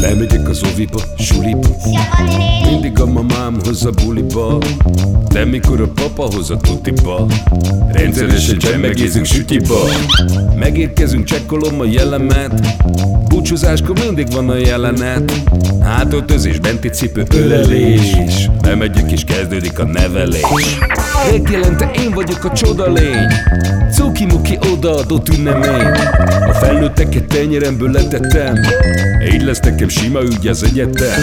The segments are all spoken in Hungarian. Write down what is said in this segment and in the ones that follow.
Bemegyek az oviba, suliba. Mindig a mamám hoz a buliba. De mikor a papa hoz a tutiba Rendszeresen csemmegézünk sütiba. Megérkezünk, csekkolom a jellemet. Búcsúzáskor mindig van a jelenet. Hátöltözés, benti cipő, ölelés. Bemegyek és kezdődik a nevelés. Reggelente én vagyok a csoda lény. Cuki-muki odaadott ünnemény felnőtteket tenyeremből letettem. Így lesz nekem sima ügy az egyetem.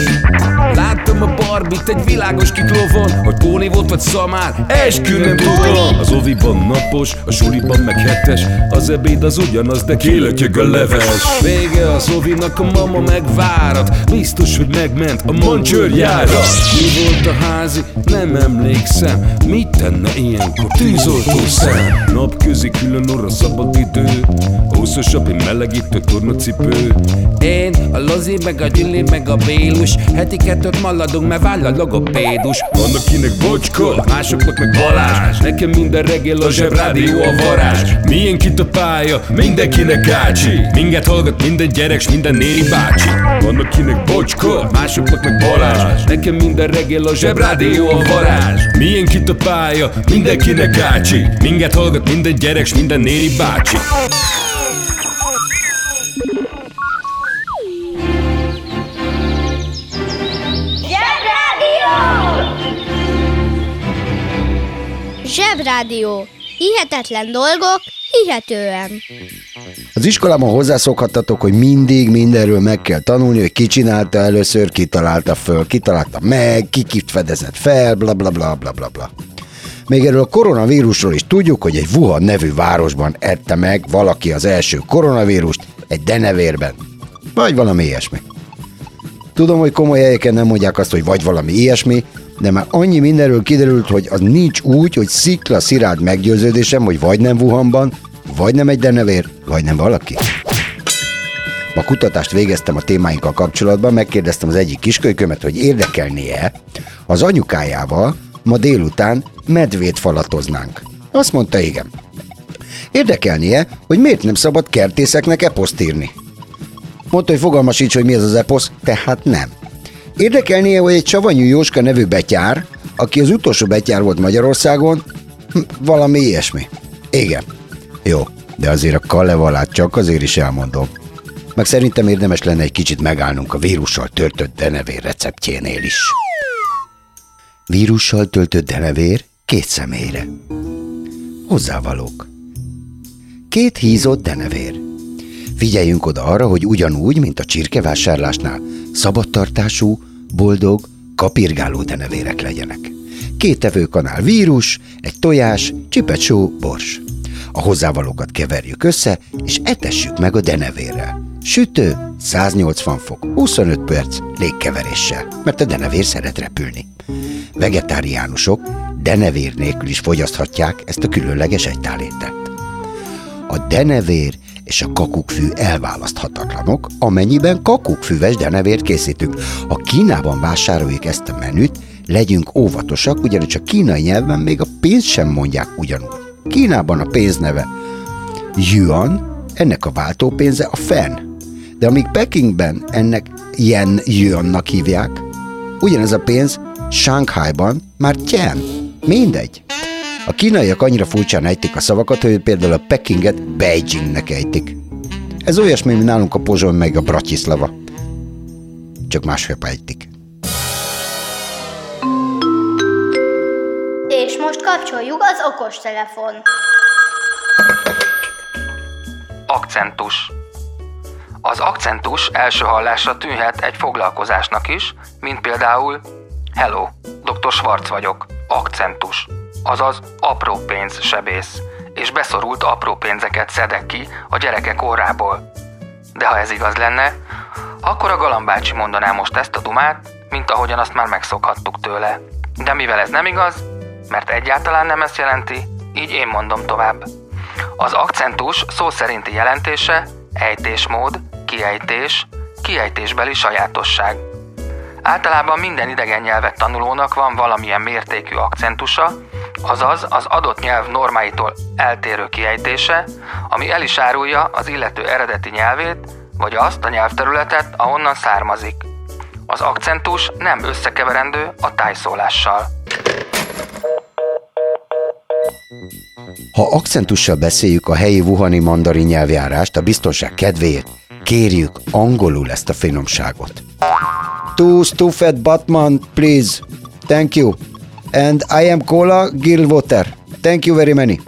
Láttam a barbit egy világos kiklovon Hogy Póni volt vagy szamár, eskü nem tudom. Az oviban napos, a suliban meg hetes Az ebéd az ugyanaz, de kilötyög a leves. Vége az ovinak, a mama megvárat Biztos, hogy megment a mancsőrjára. Mi volt a házi? Nem emlékszem. Mit tenne ilyenkor? Tűzoltó szem? Napközi külön orra szabad idő Húszosabb, egy melegítő tornacipő. Én, a Lozi, meg a Gyüli, meg a Bélus Heti kettőt maladunk, mert váll a logopédus. Van akinek bocska, másoknak meg Balázs. Nekem minden reggel a zsebrádió a varázs. Milyen kit a pálya, mindenkinek gácsi Minket hallgat minden gyerek, s minden néri bácsi. Van akinek bocska, másoknak meg Balázs. Nekem minden reggel a zsebrádió a varázs. Milyen kit a pálya, mindenkinek gácsi Minket hallgat minden gyerek, s minden néri bácsi Zsebrádió. Hihetetlen dolgok, hihetően. Az iskolában hozzászokhattatok, hogy mindig mindenről meg kell tanulni, hogy ki csinálta először, ki találta föl, ki találta meg, ki kit fedezett fel, bla bla bla bla bla bla. Még erről a koronavírusról is tudjuk, hogy egy Wuhan nevű városban ette meg valaki az első koronavírust egy denevérben. Vagy valami ilyesmi. Tudom, hogy komoly helyeken nem mondják azt, hogy vagy valami ilyesmi, de már annyi mindenről kiderült, hogy az nincs úgy, hogy szikla szirád meggyőződésem, hogy vagy nem Wuhanban, vagy nem egy denevér, vagy nem valaki. Ma kutatást végeztem a témáinkkal kapcsolatban, megkérdeztem az egyik kiskölykömet, hogy érdekelnie az anyukájával ma délután medvét falatoznánk. Azt mondta, igen. Érdekelnie, hogy miért nem szabad kertészeknek eposzt írni. Mondta, hogy fogalmasíts, hogy mi az az eposz, tehát nem. Érdekelnie, hogy egy Savanyú Jóska nevű betyár, aki az utolsó betyár volt Magyarországon, hm, valami ilyesmi. Igen. Jó, de azért a Kalevalát csak azért is elmondom. Meg szerintem érdemes lenne egy kicsit megállnunk a vírussal töltött denevér receptjénél is. Vírussal töltött denevér két személyre. Hozzávalók. Két hízott denevér. Figyeljünk oda arra, hogy ugyanúgy, mint a csirkevásárlásnál, szabadtartású, boldog, kapirgáló denevérek legyenek. Két tevőkanál vírus, egy tojás, csipet só, bors. A hozzávalókat keverjük össze, és etessük meg a denevérrel. Sütő, 180 fok, 25 perc légkeveréssel, mert a denevér szeret repülni. Vegetáriánusok denevér nélkül is fogyaszthatják ezt a különleges egytálételt. A denevér és a kakukkfű elválaszthatatlanok, amennyiben kakukkfüves denevért készítünk. Ha Kínában vásároljuk ezt a menüt, legyünk óvatosak, ugyanis a kínai nyelven még a pénzt sem mondják ugyanúgy. Kínában a pénz neve yuan, ennek a váltópénze a fenn. De amíg Pekingben ennek yen yuannak hívják, ugyanez a pénz Shanghaiban már tyen. Mindegy. A kínaiak annyira furcsán ejtik a szavakat, hogy például a Pekinget Beijingnek ejtik. Ez olyasmi, mint nálunk a Pozsony meg a Bratislava. Csak másképp ejtik. És most kapcsoljuk az okos telefon. Akcentus. Az akcentus első hallásra tűnhet egy foglalkozásnak is, mint például Hello, dr. Schwarz vagyok, akcentus. Azaz apró pénz sebész, és beszorult apró pénzeket szedek ki a gyerekek órából. De ha ez igaz lenne, Akkor a galambácsi mondaná most ezt a dumát, mint ahogyan azt már megszokhattuk tőle. De mivel ez nem igaz, mert egyáltalán nem ezt jelenti, így én mondom tovább. Az akcentus szó szerinti jelentése ejtésmód, kiejtés, kiejtésbeli sajátosság. Általában minden idegen nyelvet tanulónak van valamilyen mértékű akcentusa, azaz az adott nyelv normáitól eltérő kiejtése, ami el is árulja az illető eredeti nyelvét, vagy azt a nyelvterületet, ahonnan származik. Az akcentus nem összekeverendő a tájszólással. Ha akcentussal beszéljük a helyi wuhani mandarin nyelvjárást, a biztonság kedvéért kérjük angolul ezt a finomságot. Two stuffed Batman, please. Thank you. And I am cola gill water. Thank you very many.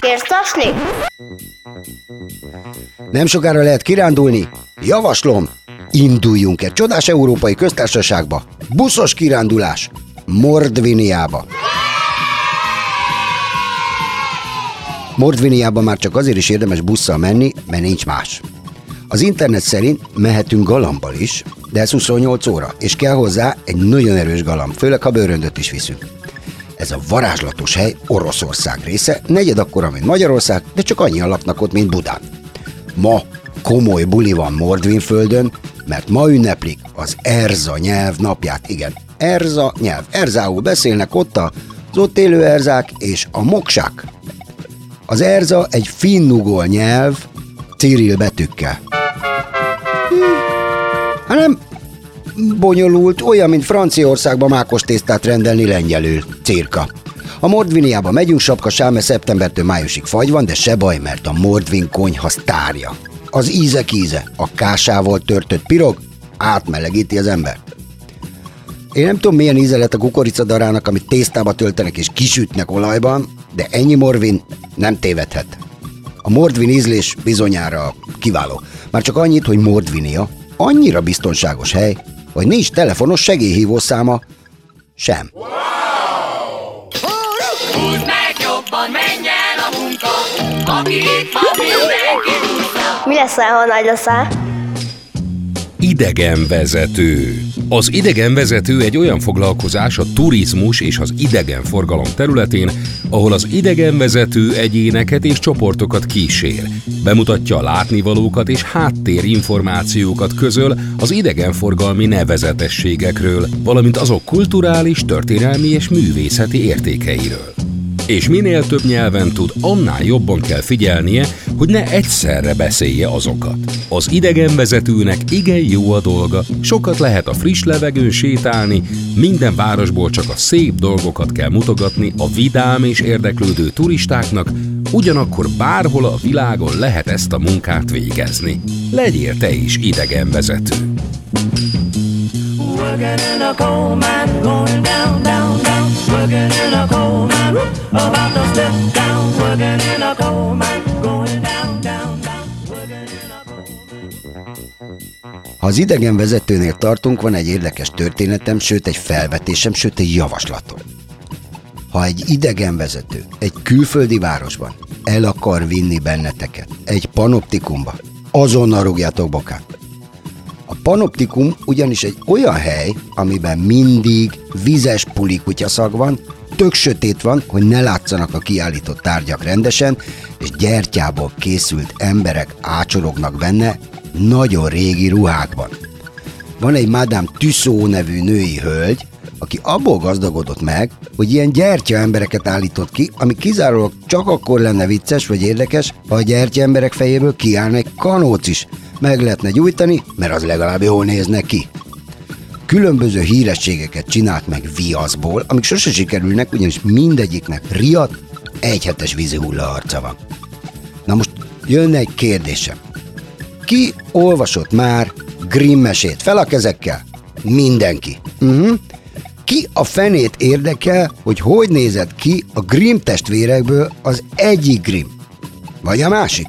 Kérsz taslit? Nem sokára lehet kirándulni. Javaslom, induljunk egy csodás európai köztársaságba. Buszos kirándulás. Mordviniába. Mordviniába már csak azért is érdemes busszal menni, mert nincs más. Az internet szerint mehetünk galambal is, de ez 28 óra, és kell hozzá egy nagyon erős galamb, főleg ha bőröndöt is viszünk. Ez a varázslatos hely Oroszország része, negyed akkora, mint Magyarország, de csak annyian laknak ott, mint Budán. Ma komoly buli van Mordvin földön, mert ma ünneplik az Erza nyelv napját. Igen, Erza nyelv. Erzául beszélnek ott az ott élő erzák és a moksák. Az Erza egy finnugol nyelv, Cyril betűkkel. Hát nem bonyolult, olyan, mint Franciaországban mákos tésztát rendelni lengyelül, cirka. A Mordviniába megyünk, sapka sáme szeptembertől májusig fagy van, de se baj, mert a Mordvin konyha sztárja. Az ízek íze, a kásával törtött pirog átmelegíti az embert. Én nem tudom, milyen íze lett a kukoricadarának, amit tésztába töltenek és kisütnek olajban, de ennyi morvin nem tévedhet. A mordvin ízlés bizonyára kiváló. Már csak annyit, hogy Mordvinia annyira biztonságos hely, hogy nincs telefonos segélyhívószáma sem. Húzd meg jobban, menj el a munka, aki itt van, mindenki húzza. Mi leszel, ha nagy leszel? Idegenvezető. Az idegenvezető egy olyan foglalkozás a turizmus és az idegenforgalom területén, ahol az idegenvezető egyéneket és csoportokat kísér. Bemutatja a látnivalókat és háttérinformációkat közöl az idegenforgalmi nevezetességekről, valamint azok kulturális, történelmi és művészeti értékeiről. És minél több nyelven tud, annál jobban kell figyelnie, hogy ne egyszerre beszélje azokat. Az idegenvezetőnek igen jó a dolga, sokat lehet a friss levegőn sétálni, minden városból csak a szép dolgokat kell mutogatni a vidám és érdeklődő turistáknak, ugyanakkor bárhol a világon lehet ezt a munkát végezni. Legyél te is idegenvezető. Ha az idegenvezetőnél tartunk, van egy érdekes történetem, sőt egy felvetésem, sőt egy javaslatom. Ha egy idegenvezető egy külföldi városban el akar vinni benneteket egy panoptikumba, azonnal rúgjátok bokát. A panoptikum ugyanis egy olyan hely, amiben mindig vizes puli kutyaszag van, tök sötét van, hogy ne látszanak a kiállított tárgyak rendesen, és gyertyából készült emberek ácsorognak benne, nagyon régi ruhákban. Van egy Madame Tussaud nevű női hölgy, aki abból gazdagodott meg, hogy ilyen gyertya embereket állított ki, ami kizárólag csak akkor lenne vicces vagy érdekes, ha a gyertya emberek fejéből kiállna egy kanóc is. Meg lehetne gyújtani, mert az legalább jól nézne ki. Különböző hírességeket csinált meg viaszból, amik sose sikerülnek, ugyanis mindegyiknek riadt, egyhetes vízi hulla arca van. Na most jönne egy kérdésem. Ki olvasott már Grimm mesét? Fel a kezekkel. Mindenki. Uh-huh. Ki a fenét érdekel, hogy hogy nézett ki a Grimm testvérekből az egyik Grimm? Vagy a másik?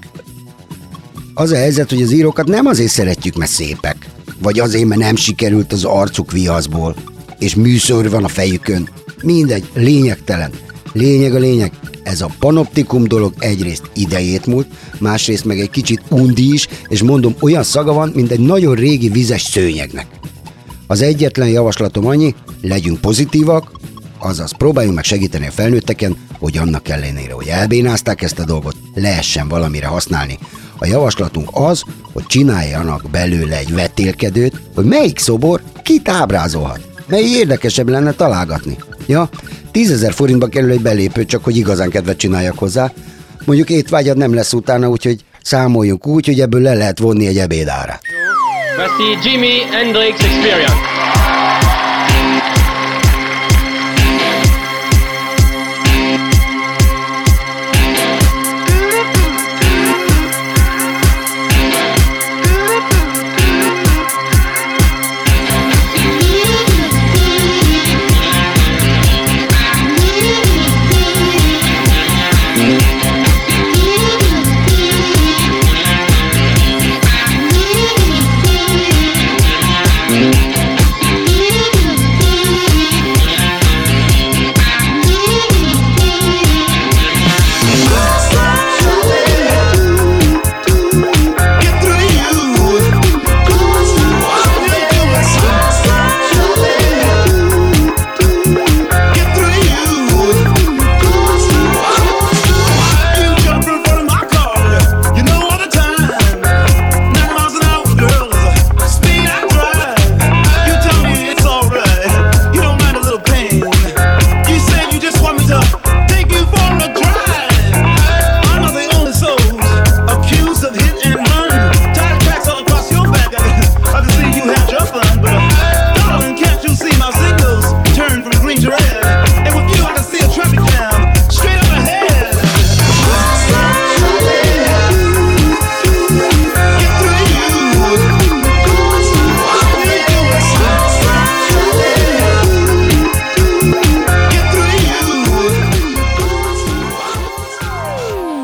Az a helyzet, hogy az írókat nem azért szeretjük, mert szépek, vagy azért, mert nem sikerült az arcuk viaszból, és műször van a fejükön. Mindegy, lényegtelen. Lényeg a lényeg, ez a panoptikum dolog egyrészt idejét múlt, másrészt meg egy kicsit undi is, és mondom, olyan szaga van, mint egy nagyon régi vizes szőnyegnek. Az egyetlen javaslatom annyi, legyünk pozitívak, azaz próbáljunk meg segíteni a felnőtteken, hogy annak ellenére, hogy elbénázták ezt a dolgot, lehessen valamire használni. A javaslatunk az, hogy csináljanak belőle egy vetélkedőt, hogy melyik szobor kit ábrázolhat. Mely érdekesebb lenne találgatni. Ja, tízezer forintba kerül egy belépő, csak hogy igazán kedvet csináljak hozzá. Mondjuk étvágyad nem lesz utána, úgyhogy számoljunk úgy, hogy ebből le lehet vonni egy ebédárát. Voici Jimi Hendrix Experience.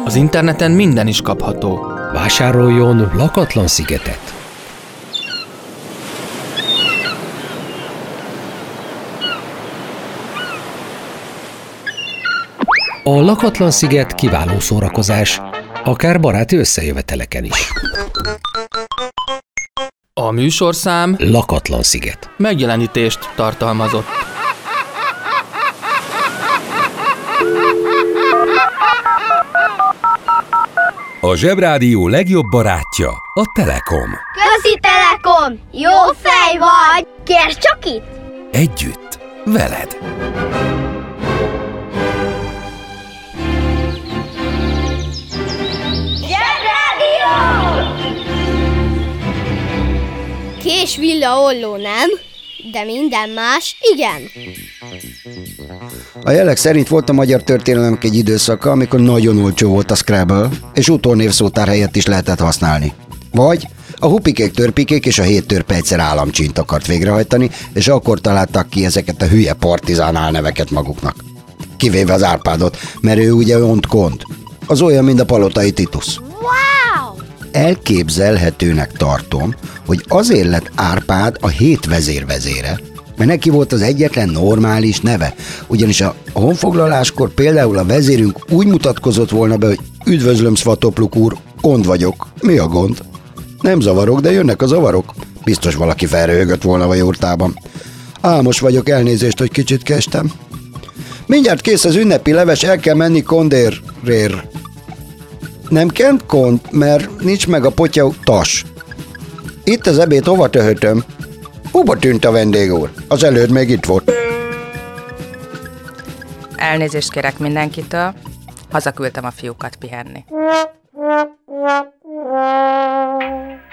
Az interneten minden is kapható. Vásároljon lakatlan szigetet. A lakatlan sziget kiváló szórakozás, akár baráti összejöveteleken is. A műsorszám Lakatlan sziget. megjelenítést tartalmazott. A Zsebrádió legjobb barátja a Telekom. Közi Telekom! Jó fej vagy! Kérd csak itt! Együtt, veled. Kés villa olló nem, de minden más igen. A jelek szerint volt a magyar történelemnek egy időszaka, amikor nagyon olcsó volt a Scrabble, és utónévszótár helyett is lehetett használni. Vagy a hupikék, törpikék és a hét törpe egyszer államcsint akart végrehajtani, és akkor találtak ki ezeket a hülye partizán álneveket maguknak. Kivéve az Árpádot, mert ő ugye ont kont. Az olyan, mint a palotai Titus. Wow! Elképzelhetőnek tartom, hogy azért lett Árpád a hét vezér vezére, mert neki volt az egyetlen normális neve. Ugyanis a honfoglaláskor például a vezérünk úgy mutatkozott volna be, hogy üdvözlöm Svatopluk úr, gond vagyok. Mi a gond? Nem zavarok, de jönnek a zavarok. Biztos valaki felröhögött volna a jurtában. Álmos vagyok, elnézést, hogy kicsit kestem. Mindjárt kész az ünnepi leves, el kell menni kondérrér. Nem kent kont, mert nincs meg a potya tas. Itt az ebéd, hova töhötöm? Hova tűnt a vendég úr? Az előtt még itt volt. Elnézést kérek mindenkitől, hazaküldtem a fiúkat pihenni.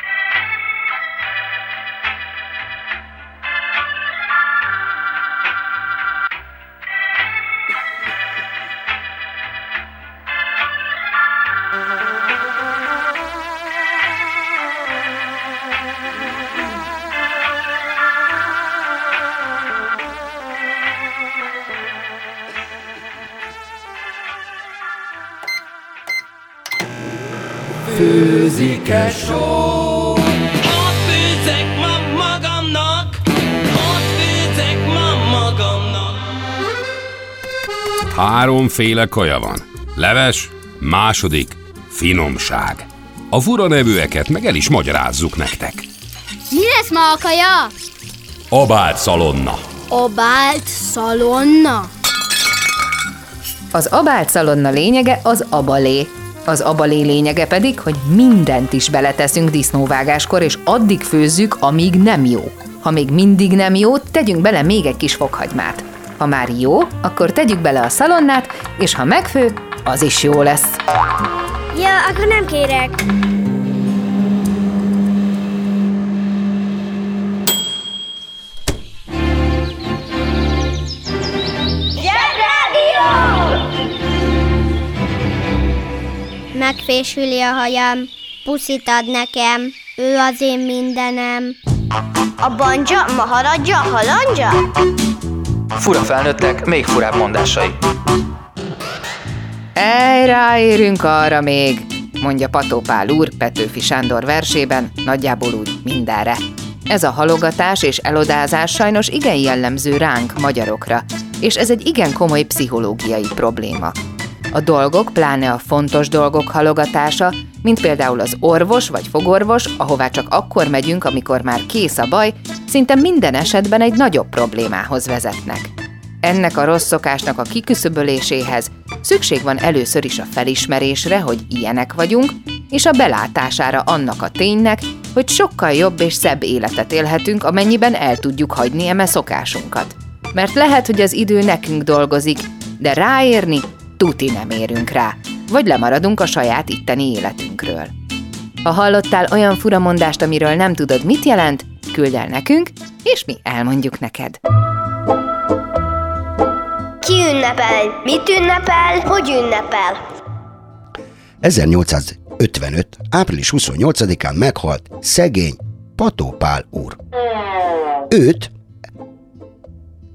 Ott főzek ma magamnak, ott főzek ma magamnak. Háromféle kaja van. Leves, második, finomság. A fura nevűeket meg el is magyarázzuk nektek. Mi lesz ma a kaja? Abált szalonna. Obált szalonna. Az abált szalonna lényege az abalé. Az abalé lényege pedig, hogy mindent is beleteszünk disznóvágáskor, és addig főzzük, amíg nem jó. Ha még mindig nem jó, tegyünk bele még egy kis fokhagymát. Ha már jó, akkor tegyük bele a szalonnát, és ha megfő, az is jó lesz. Ja, akkor nem kérek. Megfésüli a hajam, puszit ad nekem, ő az én mindenem. A banja, maharadja, halandja? Fura felnőttek, még furább mondásai. Ej, ráérünk arra még, mondja Pató Pál úr Petőfi Sándor versében, nagyjából úgy mindenre. Ez a halogatás és elodázás sajnos igen jellemző ránk, magyarokra, és ez egy igen komoly pszichológiai probléma. A dolgok, pláne a fontos dolgok halogatása, mint például az orvos vagy fogorvos, ahová csak akkor megyünk, amikor már kész a baj, szinte minden esetben egy nagyobb problémához vezetnek. Ennek a rossz szokásnak a kiküszöböléséhez szükség van először is a felismerésre, hogy ilyenek vagyunk, és a belátására annak a ténynek, hogy sokkal jobb és szebb életet élhetünk, amennyiben el tudjuk hagyni eme szokásunkat. Mert lehet, hogy az idő nekünk dolgozik, de ráérni tuti nem érünk rá, vagy lemaradunk a saját itteni életünkről. Ha hallottál olyan furamondást, amiről nem tudod, mit jelent, küld el nekünk, és mi elmondjuk neked. Ki ünnepel? Mit ünnepel? Hogy ünnepel? 1855. április 28-án meghalt szegény Pató Pál úr. Őt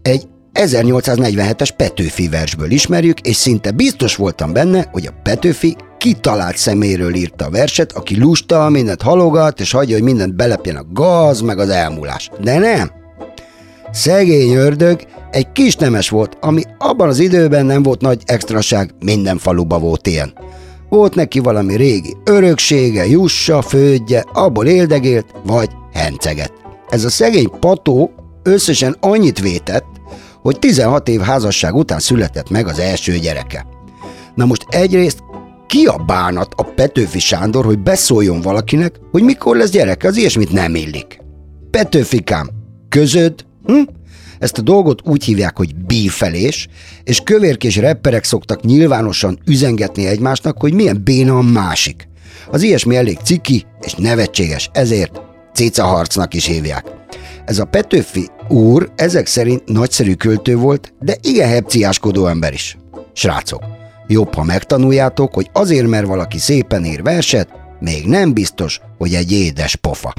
egy 1847-es Petőfi versből ismerjük, és szinte biztos voltam benne, hogy a Petőfi kitalált szeméről írta a verset, aki lusta, mindent halogat, és hagyja, hogy mindent belepjen a gaz, meg az elmúlás. De nem! Szegény ördög egy kis nemes volt, ami abban az időben nem volt nagy extraság, minden faluba volt ilyen. Volt neki valami régi öröksége, jussa, földje, abból éldegélt, vagy henceget. Ez a szegény pató összesen annyit vétett, hogy 16 év házasság után született meg az első gyereke. Na most egyrészt ki a bánat a Petőfi Sándor, hogy beszóljon valakinek, hogy mikor lesz gyereke, az ilyesmit nem illik. Petőfikám, közöd, hm? Ezt a dolgot úgy hívják, hogy bífelés, és kövérkés repperek szoktak nyilvánosan üzengetni egymásnak, hogy milyen béna a másik. Az ilyesmi elég ciki és nevetséges, ezért cica harcnak is hívják. Ez a Petőfi úr ezek szerint nagyszerű költő volt, de igen hepciáskodó ember is. Srácok, jobb, ha megtanuljátok, hogy azért, mert valaki szépen ír verset, még nem biztos, hogy egy édes pofa.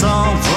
Song.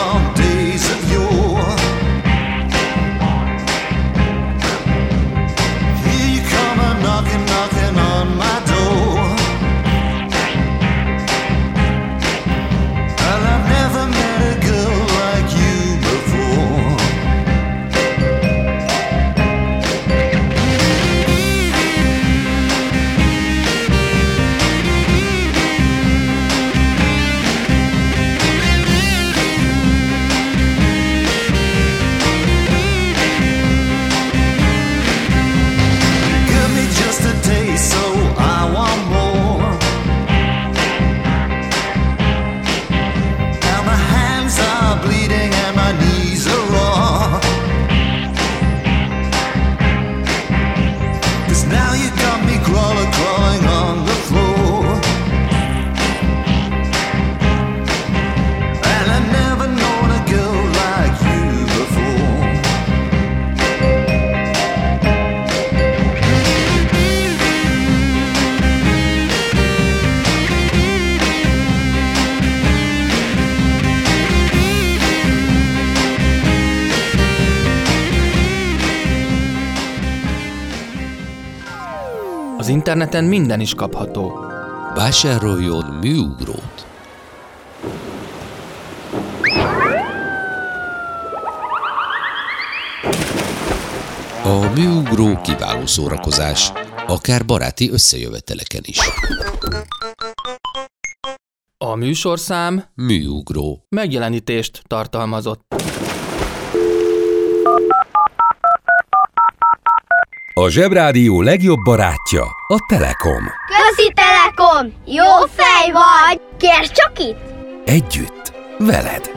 Interneten minden is kapható. Vásároljon műugrót! A műugró kiváló szórakozás, akár baráti összejöveteleken is. A műsorszám Műugró. megjelenítést tartalmazott. A Zsebrádió legjobb barátja a Telekom. Közi Telekom! Jó fej vagy! Kérd csak itt! Együtt, veled.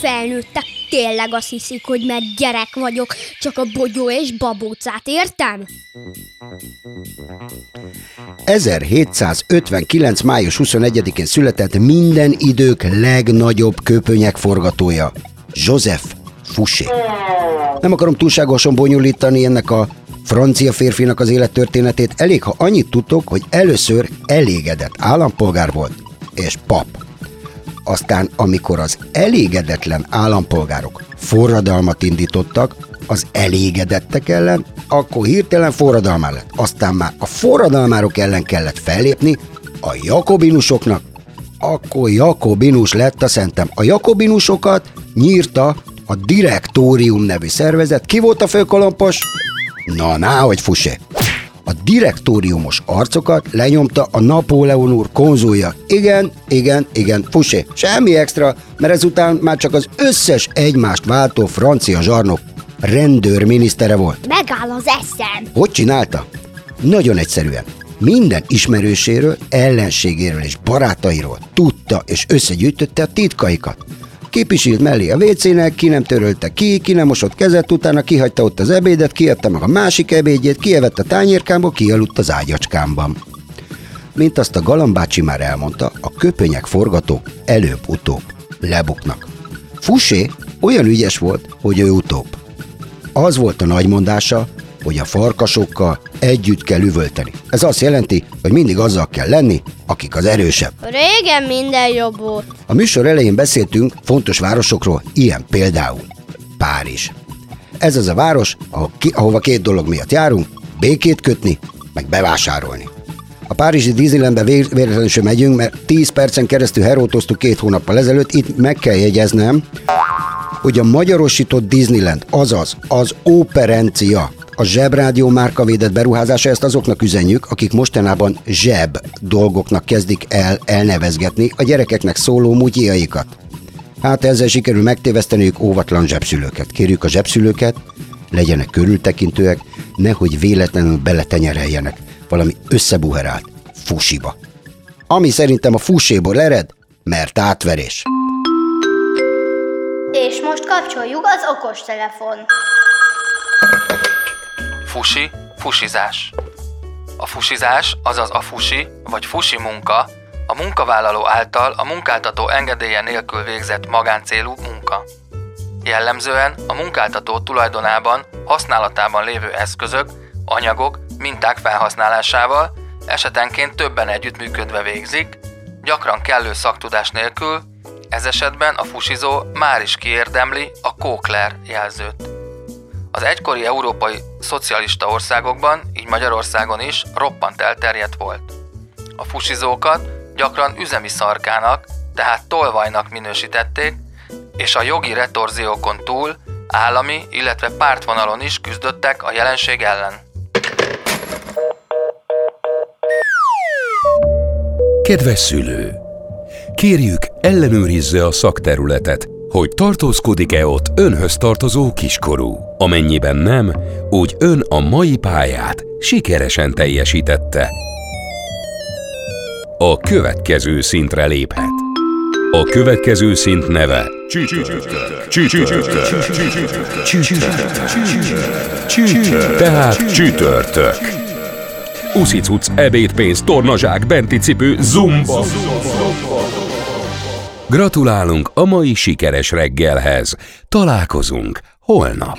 Felnőttek tényleg azt hiszik, hogy mert gyerek vagyok, csak a bogyó és babócát értem? 1759. május 21-én született minden idők legnagyobb köpönyek forgatója, Joseph Fouché. Nem akarom túlságosan bonyolítani ennek a francia férfinak az élettörténetét, elég, ha annyit tudtok, hogy először elégedett állampolgár volt, és pap. Aztán, amikor az elégedetlen állampolgárok forradalmat indítottak, az elégedettek ellen, akkor hirtelen forradalmá lett. Aztán már a forradalmárok ellen kellett fellépni, a jakobinusoknak, akkor jakobinus lett a szentem. A jakobinusokat nyírta a direktórium nevű szervezet. Ki volt a főkolompos? Na, ná, hogy fusé. A direktóriumos arcokat lenyomta a Napóleon úr konzulja. Igen, igen, igen, fusé. Semmi extra, mert ezután már csak az összes egymást váltó francia zsarnok rendőrminisztere volt. Megáll az eszem! Hogy csinálta? Nagyon egyszerűen. Minden ismerőséről, ellenségéről és barátairól tudta és összegyűjtötte a titkaikat. Kipisilt mellé a WC-nek, ki nem törölte ki, ki nem mosott kezet, utána kihagyta ott az ebédet, kiadta meg a másik ebédjét, kievett a tányérkámból, kialudt az ágyacskámban. Mint azt a galambácsi már elmondta, a köpönyek forgatók előbb-utóbb lebuknak. Fusé olyan ügyes volt, hogy ő utóbb. Az volt a nagy mondása, hogy a farkasokkal együtt kell üvölteni. Ez azt jelenti, hogy mindig azzal kell lenni, akik az erősebb. Régen minden jobb volt. A műsor elején beszéltünk fontos városokról, ilyen például Párizs. Ez az a város, ahol ki, ahova két dolog miatt járunk, békét kötni, meg bevásárolni. A Párizsi Disneylandbe vé- véletlenül sem megyünk, mert 10 percen keresztül herótoztuk két hónappal ezelőtt. Itt meg kell jegyeznem, hogy a magyarosított Disneyland, azaz az operencia, a zsebrádió márkavédett beruházása, ezt azoknak üzenjük, akik mostanában zseb dolgoknak kezdik el elnevezgetni a gyerekeknek szóló mutyiaikat. Hát ezzel sikerül megtéveszteniük óvatlan zsebszülőket. Kérjük a zsebszülőket, legyenek körültekintőek, nehogy véletlenül beletenyereljenek valami összebuherált fusiba. Ami szerintem a fuséból ered, mert átverés. És most kapcsoljuk az okostelefon. Fusi, fusizás. A fusizás, azaz a fusi vagy fusi munka, a munkavállaló által a munkáltató engedélye nélkül végzett magáncélú munka. Jellemzően a munkáltató tulajdonában, használatában lévő eszközök, anyagok, minták felhasználásával, esetenként többen együttműködve végzik, gyakran kellő szaktudás nélkül, ez esetben a fusizó már is kiérdemli a Kókler jelzőt. Az egykori európai szocialista országokban, így Magyarországon is roppant elterjedt volt. A fusizókat gyakran üzemi szarkának, tehát tolvajnak minősítették, és a jogi retorziókon túl állami, illetve pártvonalon is küzdöttek a jelenség ellen. Kedves szülő! Kérjük, ellenőrizze a szakterületet, hogy tartózkodik-e ott önhöz tartozó kiskorú. Amennyiben nem, úgy ön a mai pályát sikeresen teljesítette. A következő szintre léphet. A következő szint neve Csütörtök. Tehát csütörtök. Uszicuc, ebédpénz, tornazsák, benti cipő, zumba. Gratulálunk a mai sikeres reggelhez. Találkozunk holnap.